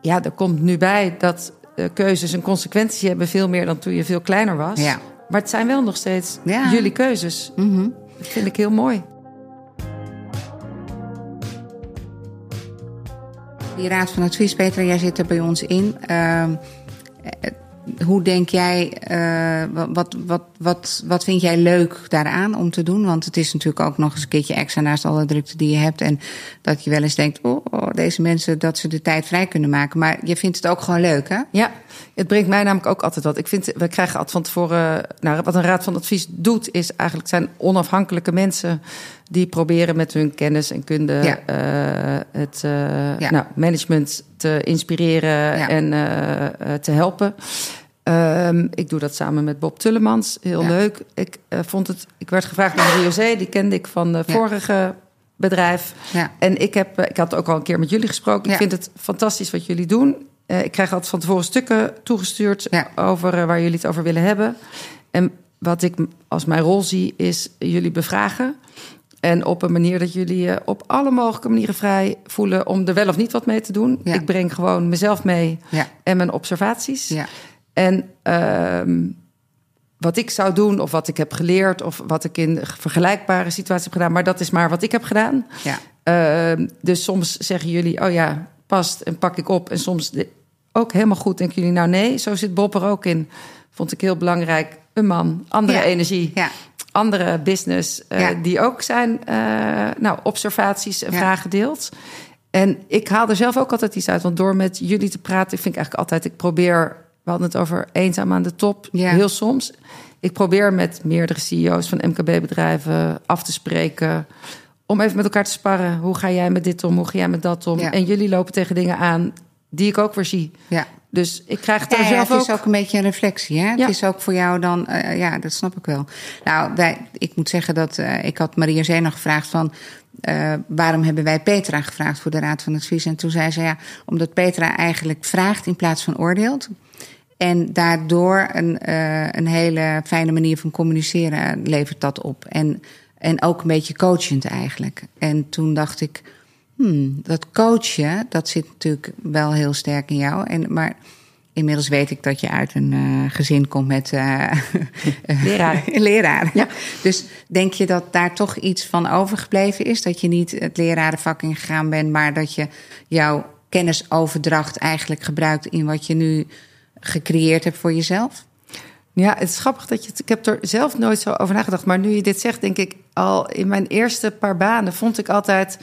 ja, er komt nu bij dat eh, keuzes een consequentie hebben... veel meer dan toen je veel kleiner was. Maar het zijn wel nog steeds jullie keuzes.
Mhm.
Dat vind ik heel mooi.
Die raad van advies, Petra, jij zit er bij ons in. Ehm, eh, hoe denk jij, eh, wat, wat, wat, wat, vind jij leuk daaraan om te doen? Want het is natuurlijk ook nog eens een keertje extra naast alle drukte die je hebt. En dat je wel eens denkt, oh, oh, deze mensen, dat ze de tijd vrij kunnen maken. Maar je vindt het ook gewoon leuk, hè?
Ja, het brengt mij namelijk ook altijd wat. Ik vind, we krijgen altijd van tevoren... Nou, wat een raad van advies doet, is eigenlijk zijn onafhankelijke mensen... die proberen met hun kennis en kunde
Ja.
eh, het eh,
Ja.
nou, management te inspireren
Ja.
en eh, te helpen. Ehm, ik doe dat samen met Bob Tullemans. Heel leuk. Ik vond het. Ik werd gevraagd door Rio Zee, die kende ik van de vorige bedrijf.
Ja.
En ik, heb, ik had ook al een keer met jullie gesproken. Ik
Ja.
vind het fantastisch wat jullie doen. Eh, ik krijg altijd van tevoren stukken toegestuurd
Ja.
over eh, waar jullie het over willen hebben. En wat ik als mijn rol zie, is jullie bevragen. En op een manier dat jullie je op alle mogelijke manieren vrij voelen om er wel of niet wat mee te doen.
Ja.
Ik breng gewoon mezelf mee
Ja.
en mijn observaties.
Ja.
En ehm, wat ik zou doen, of wat ik heb geleerd, of wat ik in vergelijkbare situaties heb gedaan, maar dat is maar wat ik heb gedaan.
Ja.
Ehm, dus soms zeggen jullie, oh ja, past en pak ik op. En soms ook helemaal goed denken jullie, nou nee, zo zit Bob er ook in. Vond ik heel belangrijk. Een man, andere
Ja.
energie,
Ja.
andere business, eh,
Ja.
die ook zijn eh, nou, observaties en
Ja.
vragen deelt. En ik haal er zelf ook altijd iets uit. Want door met jullie te praten, vind ik eigenlijk altijd... ik probeer, we hadden het over eenzaam aan de top,
Ja.
heel soms. Ik probeer met meerdere CEO's van MKB-bedrijven af te spreken... om even met elkaar te sparren. Hoe ga jij met dit om? Hoe ga jij met dat om? En jullie lopen tegen dingen aan die ik ook weer zie.
ja.
Dus ik krijg het er
Ja, ja,
zelf
het is
ook...
ook een beetje een reflectie. Hè?
Ja.
Het is ook voor jou dan, eh, ja, dat snap ik wel. Nou, wij, ik moet zeggen dat eh, ik had Maria Zee nog gevraagd van... eh, waarom hebben wij Petra gevraagd voor de Raad van Advies? En toen zei ze ja, omdat Petra eigenlijk vraagt in plaats van oordeelt. En daardoor een, eh, een hele fijne manier van communiceren levert dat op. En, en ook een beetje coachend eigenlijk. En toen dacht ik, hmm, dat coachen, dat zit natuurlijk wel heel sterk in jou. En, maar inmiddels weet ik dat je uit een eh, gezin komt met eh [laughs]
Leraren. [laughs]
leraren. Dus denk je dat daar toch iets van overgebleven is? Dat je niet het lerarenvak ingegaan bent, maar dat je jouw kennisoverdracht eigenlijk gebruikt in wat je nu gecreëerd hebt voor jezelf?
Ja, het is grappig dat je het. Ik heb er zelf nooit zo over nagedacht. Maar nu je dit zegt, denk ik al in mijn eerste paar banen vond ik altijd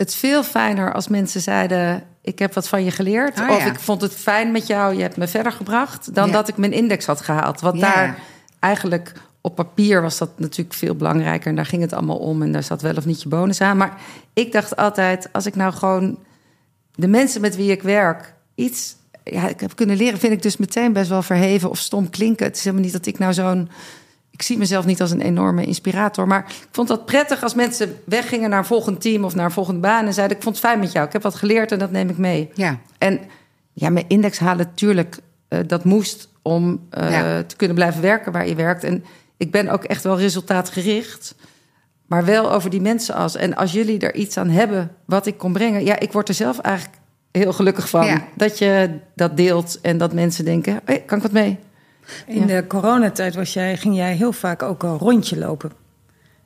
het veel fijner als mensen zeiden: Ik heb wat van je geleerd.
Ah,
of
ja.
ik vond het fijn met jou, je hebt me verder gebracht. Dan
Ja.
dat ik mijn index had gehaald. Want
Ja.
daar eigenlijk op papier was dat natuurlijk veel belangrijker. En daar ging het allemaal om. En daar zat wel of niet je bonus aan. Maar ik dacht altijd: als ik nou gewoon de mensen met wie ik werk iets ja, ik heb kunnen leren, vind ik dus meteen best wel verheven of stom klinken. Het is helemaal niet dat ik nou zo'n. Ik zie mezelf niet als een enorme inspirator. Maar ik vond dat prettig als mensen weggingen naar een volgend team of naar een volgende baan. En zeiden: Ik vond het fijn met jou. Ik heb wat geleerd en dat neem ik mee.
Ja,
En ja, mijn index halen, natuurlijk, eh, dat moest om eh,
Ja.
te kunnen blijven werken waar je werkt. En ik ben ook echt wel resultaatgericht. Maar wel over die mensen als. En als jullie er iets aan hebben wat ik kon brengen. Ja, ik word er zelf eigenlijk heel gelukkig van.
Ja.
Dat je dat deelt en dat mensen denken: hey, kan ik wat mee?
In de coronatijd was jij, ging jij heel vaak ook een rondje lopen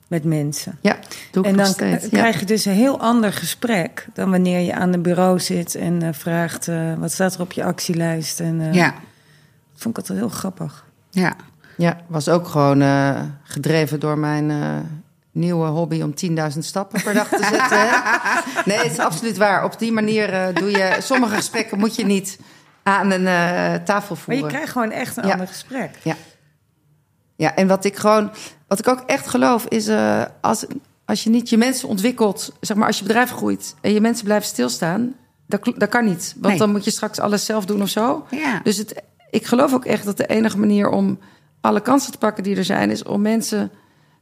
met mensen.
Ja, doe ik
En dan
steeds.
k-
Ja.
krijg je dus een heel ander gesprek dan wanneer je aan een bureau zit en eh, vraagt eh, wat staat er op je actielijst. En, eh,
ja,
Dat vond ik altijd heel grappig.
ja.
Ja, was ook gewoon eh, gedreven door mijn eh, nieuwe hobby om 10.000 stappen per dag te zetten. hè. [laughs] nee, het is absoluut waar. Op die manier eh, doe je... Sommige gesprekken moet je niet aan een eh, tafel
Maar
voeren.
je krijgt gewoon echt een
Ja.
ander gesprek.
Ja. Ja, en wat ik gewoon, wat ik ook echt geloof, is eh, als, als je niet je mensen ontwikkelt, zeg maar als je bedrijf groeit en je mensen blijven stilstaan, dat, dat kan niet. Want
Nee.
dan moet je straks alles zelf doen of zo.
Ja.
Dus het, ik geloof ook echt dat de enige manier om alle kansen te pakken die er zijn, is om mensen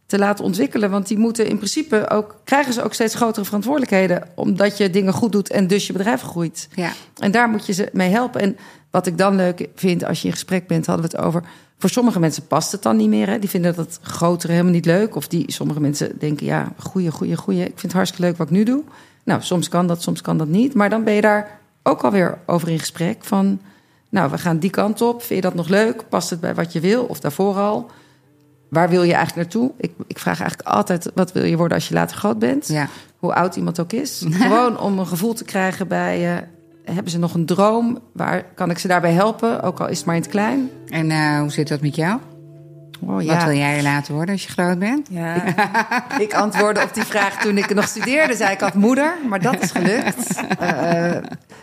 te laten ontwikkelen. Want die moeten in principe ook, krijgen ze ook steeds grotere verantwoordelijkheden, omdat je dingen goed doet en dus je bedrijf groeit.
ja.
En daar moet je ze mee helpen. En wat ik dan leuk vind als je in gesprek bent, hadden we het over. Voor sommige mensen past het dan niet meer. Hè? Die vinden dat grotere helemaal niet leuk. Of die, sommige mensen denken, ja, goeie, goeie, goeie. Ik vind het hartstikke leuk wat ik nu doe. Nou, soms kan dat, soms kan dat niet. Maar dan ben je daar ook alweer over in gesprek. Van, nou, we gaan die kant op. Vind je dat nog leuk? Past het bij wat je wil? Of daarvoor al? Waar wil je eigenlijk naartoe? Ik, ik vraag eigenlijk altijd, wat wil je worden als je later groot bent?
ja.
hoe oud iemand ook is. [laughs] Gewoon om een gevoel te krijgen bij... eh, hebben ze nog een droom? Waar kan ik ze daarbij helpen? Ook al is het maar in het klein.
En eh, hoe zit dat met jou?
Oh,
Wat wil jij later worden als je groot bent?
Ja, [laughs]
Ik antwoordde op die vraag toen ik nog studeerde. Zei ik had moeder, maar dat is gelukt. Eh,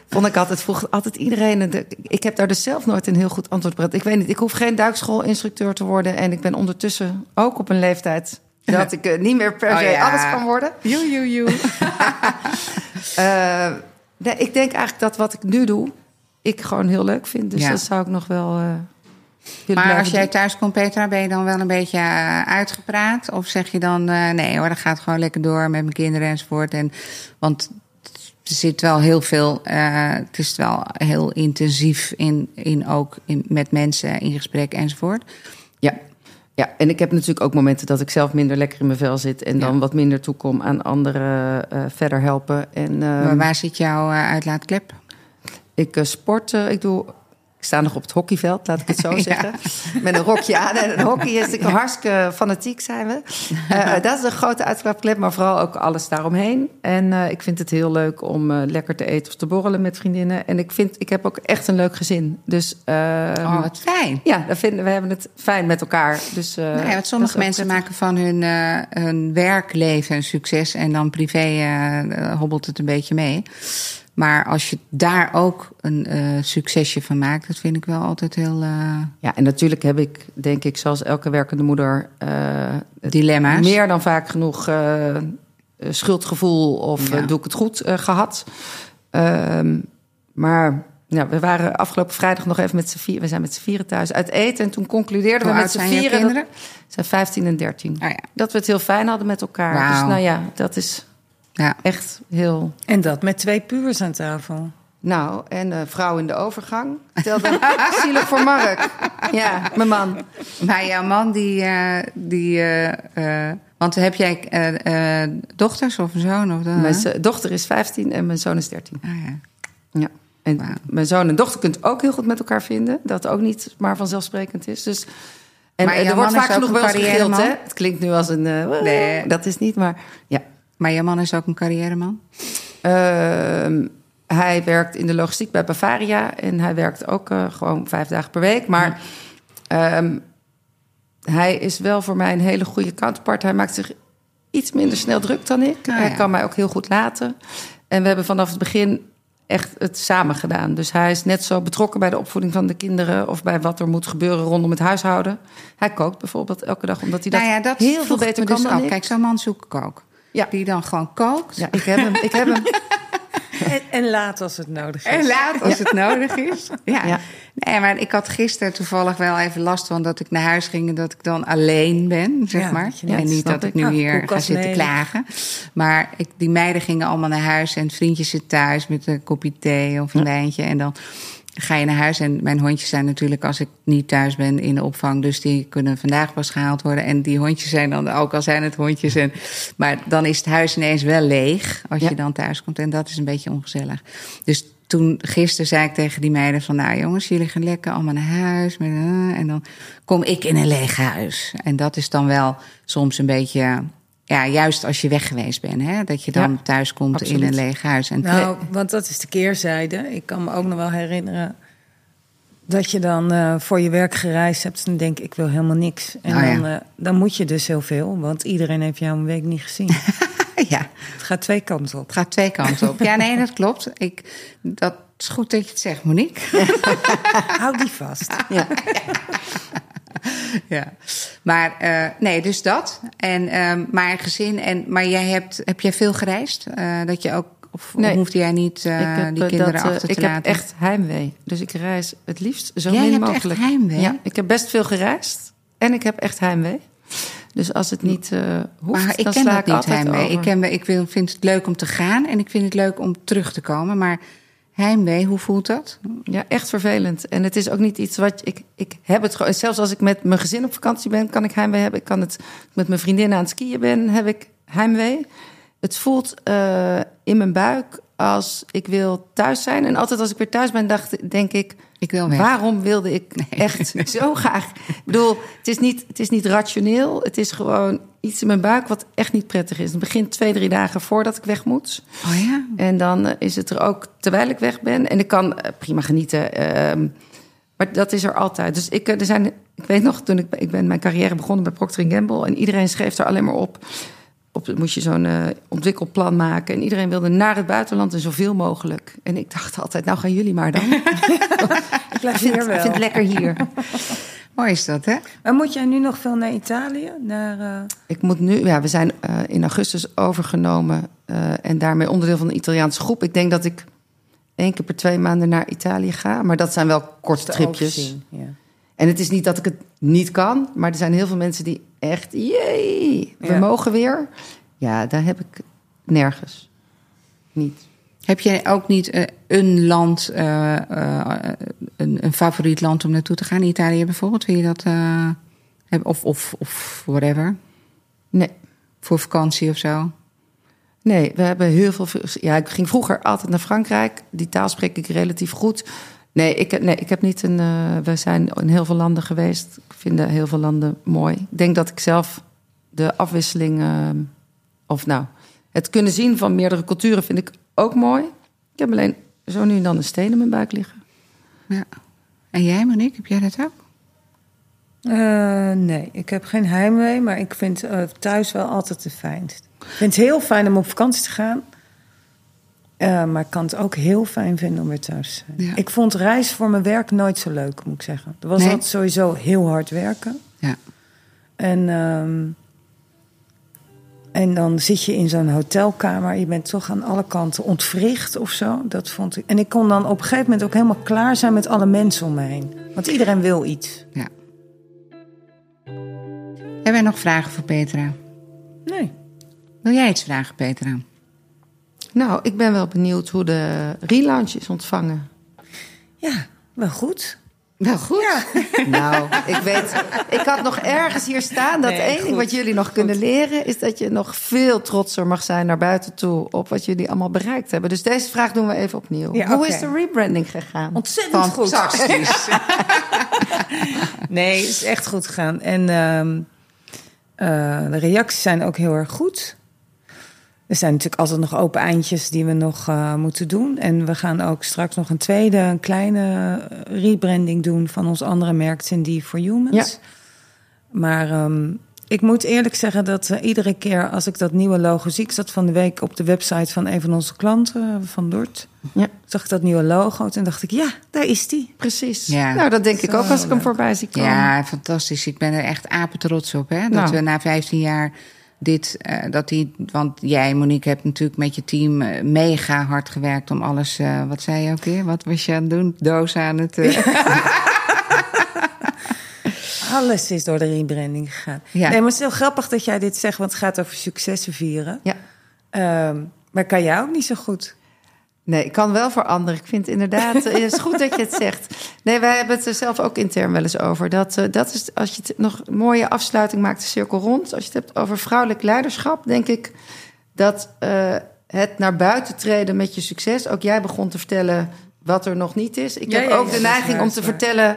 vond ik altijd, vroeg altijd iedereen... de- ik heb daar dus zelf nooit een heel goed antwoord op. Ik weet niet, ik hoef geen duikschoolinstructeur te worden. En ik ben ondertussen ook op een leeftijd... [laughs] dat ik eh, niet meer per
Oh,
se
ja.
alles kan worden. [laughs]
Joe, joe, joe.
Eh, nee, ik denk eigenlijk dat wat ik nu doe, ik gewoon heel leuk vind. Dus
Ja.
dat zou ik nog wel.
Maar als jij thuis komt, Petra, ben je dan wel een beetje eh, uitgepraat? Of zeg je dan, eh, nee hoor, dat gaat gewoon lekker door met mijn kinderen enzovoort? En, want er zit wel heel veel, eh, het is wel heel intensief in, in ook in, met mensen in gesprek enzovoort.
Ja. Ja, en ik heb natuurlijk ook momenten dat ik zelf minder lekker in mijn vel zit en dan wat minder toekom aan anderen uh, verder helpen. En,
maar waar zit jouw uitlaatklep?
Ik sport, ik doe ik sta nog op het hockeyveld, laat ik het zo [laughs] zeggen. Met een rokje aan. En een hockey is natuurlijk hartstikke fanatiek zijn we. Uh, dat is een grote uitklapclip, maar vooral ook alles daaromheen. En uh, ik vind het heel leuk om uh, lekker te eten of te borrelen met vriendinnen. En ik, vind, ik heb ook echt een leuk gezin. Dus,
oh, wat fijn.
Ja, dat vinden, we hebben het fijn met elkaar. Dus,
nee, nou want sommige mensen maken van hun, hun werkleven een succes... en dan privé hobbelt het een beetje mee. Maar als je daar ook een uh, succesje van maakt, dat vind ik wel altijd heel. Uh...
Ja, en natuurlijk heb ik, denk ik, zoals elke werkende moeder. Uh,
Dilemma's.
Meer dan vaak genoeg schuldgevoel of doe ik het goed gehad. Ehm, maar ja, we waren afgelopen vrijdag nog even met z'n vieren. We zijn met z'n vieren thuis uit eten. En toen concludeerden we met z'n vieren.
Kinderen?
zijn 15 en 13.
Ah, ja.
Dat we het heel fijn hadden met elkaar.
Wow.
Dus nou ja, dat is ja. Echt heel.
En dat met twee puurs aan tafel.
Nou, en een vrouw in de overgang. Telde [laughs] zielig voor Mark. Ja, mijn man.
Maar jouw man, die. Uh, die uh, uh, want heb jij dochters of een zoon? Of
mijn dochter is 15 en mijn zoon is 13.
Ah, ja.
ja. En wow. mijn zoon en dochter kunt ook heel goed met elkaar vinden. Dat ook niet maar vanzelfsprekend is. Dus. En
maar
er wordt vaak genoeg wel gegild, hè? Het klinkt nu als een. nee, dat is niet, maar ja.
Maar je man is ook een carrièreman?
Uh, hij werkt in de logistiek bij Bavaria. En hij werkt ook uh, gewoon vijf dagen per week. Maar uh, hij is wel voor mij een hele goede counterpart. Hij maakt zich iets minder snel druk dan ik.
Ah,
hij
ja.
kan mij ook heel goed laten. En we hebben vanaf het begin echt het samen gedaan. Dus hij is net zo betrokken bij de opvoeding van de kinderen... of bij wat er moet gebeuren rondom het huishouden. Hij kookt bijvoorbeeld elke dag, omdat hij dat,
nou ja, dat
heel veel beter kan
dus
dan ik.
Kijk, zo'n man zoek ik ook.
Ja.
Die dan gewoon kookt.
Ja, ik heb hem. Ik heb hem. [laughs]
En, en laat als het nodig is.
En laat als het nodig is. Ja.
Ja.
Nee, maar ik had gisteren toevallig wel even last van dat ik naar huis ging en dat ik dan alleen ben, zeg
Ja,
maar. en niet dat ik nu
Ah,
hier ga
koelkast
zitten klagen. Maar ik, die meiden gingen allemaal naar huis en het vriendje zit thuis met een kopje thee of een wijntje. En dan ga je naar huis en mijn hondjes zijn natuurlijk als ik niet thuis ben in de opvang. Dus die kunnen vandaag pas gehaald worden. En die hondjes zijn dan ook al zijn het hondjes. En, maar dan is het huis ineens wel leeg als
Ja.
je dan thuis komt. En dat is een beetje ongezellig. Dus toen gisteren zei ik tegen die meiden van... nou jongens, jullie gaan lekker allemaal naar huis. Eh, en dan kom ik in een leeg huis. En dat is dan wel soms een beetje... Ja, juist als je weg geweest bent, hè? dat je dan
Ja,
thuis komt in een leeg huis. En
Nou, want dat is de keerzijde. Ik kan me ook nog wel herinneren dat je dan eh, voor je werk gereisd hebt. En dan denk ik, wil helemaal niks. En
Oh ja.
dan, eh, dan moet je dus heel veel, want iedereen heeft jou een week niet gezien. [laughs]
ja,
Het gaat twee kanten op.
het gaat twee kanten op. Ja, nee, dat klopt. Ik, dat is goed dat je het zegt, Monique. [laughs]
Hou die vast.
Ja. [laughs] [laughs]
ja. Maar eh, nee, dus dat. En, ehm, maar gezin. En, maar jij hebt, heb jij veel gereisd? Eh, dat je ook. Of
Nee.
hoefde jij niet eh,
ik heb,
die kinderen
dat,
achter te
ik
laten?
heb echt heimwee. Dus ik reis het liefst zo
Jij
min
hebt echt
mogelijk.
heimwee?
Ja, ik heb best veel gereisd. En ik heb echt heimwee. Dus als het niet hoeft,
Maar ik ken
sla
dat
ik
niet
altijd
heimwee. Ik, ken, ik wil, vind het leuk om te gaan en ik vind het leuk om terug te komen. Maar heimwee, hoe voelt dat?
Ja, echt vervelend. En het is ook niet iets wat ik. Ik heb het gewoon. Zelfs als ik met mijn gezin op vakantie ben, kan ik heimwee hebben. Ik kan het met mijn vriendinnen aan het skiën ben, heb ik heimwee. Het voelt eh, in mijn buik als ik wil thuis zijn. En altijd als ik weer thuis ben, dacht, denk ik.
Ik wil weg.
Waarom wilde ik echt [laughs] zo graag? Ik bedoel, het is, niet, het is niet rationeel. Het is gewoon iets in mijn buik wat echt niet prettig is. Het begint twee, drie dagen voordat ik weg moet.
Oh ja?
En dan eh, is het er ook terwijl ik weg ben. En ik kan eh, prima genieten. ehm, maar dat is er altijd. Dus ik, eh, er zijn, ik weet nog, toen ik, ik ben mijn carrière begonnen bij Procter Gamble... en iedereen schreef er alleen maar op... op moest je zo'n ontwikkelplan maken. En iedereen wilde naar het buitenland en zoveel mogelijk. En ik dacht altijd, nou gaan jullie maar dan. [laughs]
Ik
vind, ik vind het lekker hier.
Mooi is dat, hè?
Maar moet jij nu nog veel naar Italië? Naar, eh,
Ik moet nu, ja, we zijn eh, in augustus overgenomen eh, en daarmee onderdeel van de Italiaanse groep. Ik denk dat ik één keer per twee maanden naar Italië ga, maar dat zijn wel korte
te
tripjes.
Ja.
En het is niet dat ik het niet kan, maar er zijn heel veel mensen die echt, jee, we
Ja.
mogen weer. Ja, daar heb ik nergens. Niet.
Heb jij ook niet eh, een land, eh, eh, een, een favoriet land om naartoe te gaan? Italië bijvoorbeeld, vind je dat... eh, Of, of, of whatever?
Nee.
Voor vakantie of zo?
Nee, we hebben heel veel. Ja, ik ging vroeger altijd naar Frankrijk. Die taal spreek ik relatief goed. Nee, ik, nee, ik heb niet een. Uh, we zijn in heel veel landen geweest. Ik vind heel veel landen mooi. Ik denk dat ik zelf de afwisseling. Uh, of nou, het kunnen zien van meerdere culturen vind ik ook mooi. Ik heb alleen zo nu en dan een steen in mijn buik liggen.
Ja. En jij, Monique, heb jij dat ook?
Uh, nee, ik heb geen heimwee, maar ik vind uh, thuis wel altijd de fijnst. Ik vind het heel fijn om op vakantie te gaan. Uh, maar ik kan het ook heel fijn vinden om weer thuis te zijn. Ja. Ik vond reis voor mijn werk nooit zo leuk, moet ik zeggen. Er was
Nee.
altijd sowieso heel hard werken.
Ja.
En, ehm, en dan zit je in zo'n hotelkamer. Je bent toch aan alle kanten ontwricht of zo. Dat vond ik. En ik kon dan op een gegeven moment ook helemaal klaar zijn met alle mensen om me heen. Want iedereen wil iets.
ja. Hebben wij nog vragen voor Petra?
Nee.
Wil jij iets vragen, Petra?
Nou, ik ben wel benieuwd hoe de relaunch is ontvangen.
Ja, wel goed.
Wel goed. [laughs]
Nou, ik weet, ik had nog ergens hier staan dat
Nee,
één ding wat jullie nog kunnen leren is dat je nog veel trotser mag zijn naar buiten toe op wat jullie allemaal bereikt hebben. Dus deze vraag doen we even opnieuw.
Ja,
Hoe is de rebranding gegaan?
Ontzettend goed.
Fantastisch. [laughs]
Nee, het is echt goed gegaan. En ehm, eh, de reacties zijn ook heel erg goed. Er zijn natuurlijk altijd nog open eindjes die we nog eh, moeten doen. En we gaan ook straks nog een tweede, een kleine eh, rebranding doen van ons andere merk, Cindy for Humans.
Ja.
Maar ehm, ik moet eerlijk zeggen dat eh, iedere keer als ik dat nieuwe logo zie, ik zat van de week op de website van een van onze klanten, van Dort,
Ja,
zag ik dat nieuwe logo. Toen dacht ik, ja, daar is die.
precies.
Ja.
Nou, dat denk ik ook als ik hem
leuk.
voorbij zie komen.
Ja, fantastisch. Ik ben er echt apen trots op. Hè? Dat
Nou.
we na 15 jaar dit, eh, dat die, want jij, Monique, hebt natuurlijk met je team eh, mega hard gewerkt om alles. eh, wat zei je ook weer? Wat was je aan het doen? Doos aan het. [laughs]
Alles is door de rebranding gegaan.
Ja.
Nee, maar het is heel grappig dat jij dit zegt, want het gaat over successen vieren.
Ja.
Ehm, maar kan jij ook niet zo goed?
Nee, ik kan wel voor anderen. Ik vind inderdaad, eh, het is goed dat je het zegt. Nee, wij hebben het er zelf ook intern wel eens over. Dat, eh, dat is, als je het nog een mooie afsluiting maakt, de cirkel rond. Als je het hebt over vrouwelijk leiderschap, denk ik dat eh, het naar buiten treden met je succes. Ook jij begon te vertellen wat er nog niet is. Ik
Ja,
heb
ja,
ook
ja,
de neiging om te vertellen.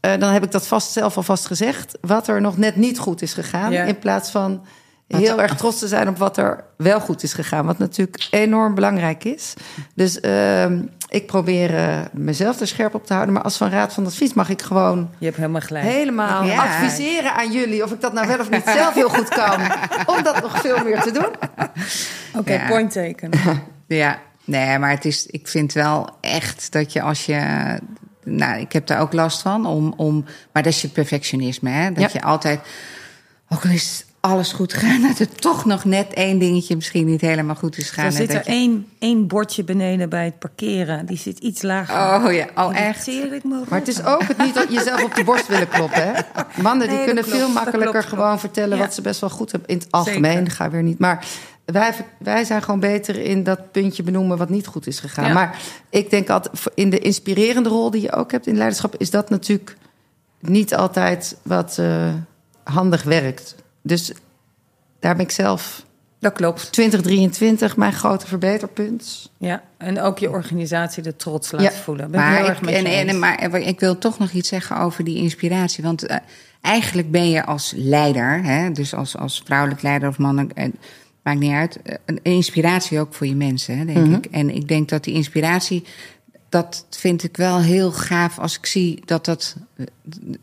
eh, dan heb ik dat vast zelf alvast gezegd. Wat er nog net niet goed is gegaan. In plaats van heel erg trots te zijn op wat er wel goed is gegaan. Wat natuurlijk enorm belangrijk is. Dus ehm, ik probeer eh, mezelf er scherp op te houden. Maar als van raad van advies mag ik gewoon
Je hebt helemaal gelijk.
helemaal
Ja.
adviseren aan jullie. Of ik dat nou wel of niet zelf heel goed kan. [laughs] Om dat nog veel meer te doen.
Oké,
Ja.
point taken. [laughs]
Ja, nee, maar het is, ik vind wel echt dat je als je. Nou, ik heb daar ook last van. Om, om, maar dat is je perfectionisme, hè? Dat
Ja.
je altijd. Ook al is alles goed gegaan, [laughs] dat er toch nog net één dingetje misschien niet helemaal goed is gegaan.
Er zit er
je-
één, één bordje beneden bij het parkeren. Die zit iets lager.
Oh ja, oh echt.
Ik
Maar het is ook het niet dat jezelf op de borst willen kloppen. Hè? [laughs] Mannen die
Nee,
kunnen
klopt,
veel makkelijker
klopt,
gewoon
klopt.
vertellen
Ja.
wat ze best wel goed hebben. In het algemeen,
Zeker.
ga weer niet. Maar wij, wij zijn gewoon beter in dat puntje benoemen wat niet goed is gegaan.
Ja.
Maar ik denk altijd, in de inspirerende rol die je ook hebt in leiderschap, is dat natuurlijk niet altijd wat eh, handig werkt. Dus daar ben ik zelf
Dat klopt.
2023 mijn grote verbeterpunt.
Ja, en ook je organisatie de trots laten
Ja.
voelen. Ben ik
Maar
heel
ik,
erg met
en, en, maar ik wil toch nog iets zeggen over die inspiratie. Want eh, eigenlijk ben je als leider, hè, dus als, als vrouwelijk leider of man, eh, maakt niet uit, eh, een inspiratie ook voor je mensen, hè, denk
Mhm.
ik. En ik denk dat die inspiratie, dat vind ik wel heel gaaf als ik zie dat, dat,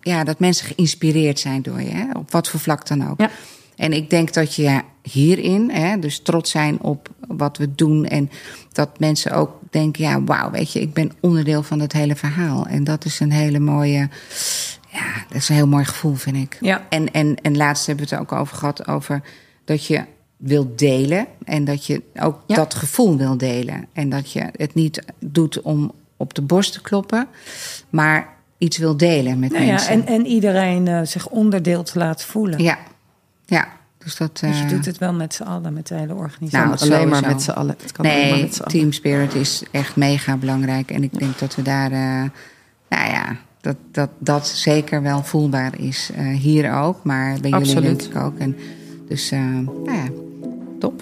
ja, dat mensen geïnspireerd zijn door je, hè, op wat voor vlak dan ook.
Ja.
En ik denk dat je hierin, hè, dus trots zijn op wat we doen. En dat mensen ook denken, ja, wauw, weet je, ik ben onderdeel van het hele verhaal. En dat is een hele mooie, ja, dat is een heel mooi gevoel, vind ik.
Ja.
En, en, en laatst hebben we het ook over gehad, over dat je wilt delen. En dat je ook
Ja.
dat gevoel wil delen. En dat je het niet doet om op de borst te kloppen, maar iets wil delen met
Nou ja,
mensen.
en, en iedereen eh, zich onderdeel te laten voelen.
ja, ja. Dus dat.
Dus je
eh,
doet het wel met z'n allen, met de hele organisatie.
Nou,
alleen maar met z'n allen. Het kan maar
Nee,
met z'n allen.
team spirit is echt mega belangrijk. En ik denk dat we daar, eh, nou ja, dat, dat dat zeker wel voelbaar is. Uh, hier ook, maar bij jullie denk ik ook. En dus, uh, nou ja, top.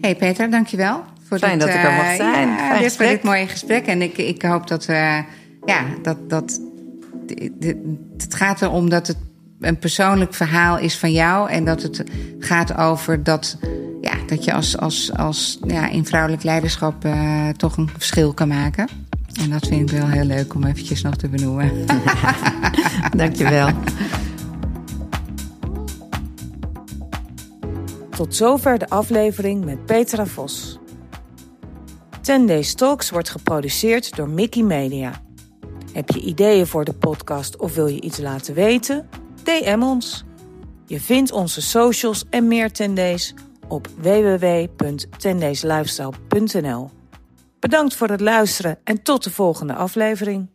hey Peter, dankjewel.
Voor Fijn dit, dat ik er mag zijn.
Ja, dit, voor dit mooie gesprek. En ik, ik hoop dat we, ja, dat, dat het gaat erom dat het een persoonlijk verhaal is van jou. En dat het gaat over dat, ja, dat je als, als, als ja, in vrouwelijk leiderschap uh, toch een verschil kan maken. En dat vind ik wel heel leuk om eventjes nog te benoemen. [laughs]
Dankjewel.
Tot zover de aflevering met Petra Vos. Ten Days Talks wordt geproduceerd door Mickey Media. Heb je ideeën voor de podcast of wil je iets laten weten? DM ons. Je vindt onze socials en meer Tendays op www.tendayslifestyle.nl. Bedankt voor het luisteren en tot de volgende aflevering.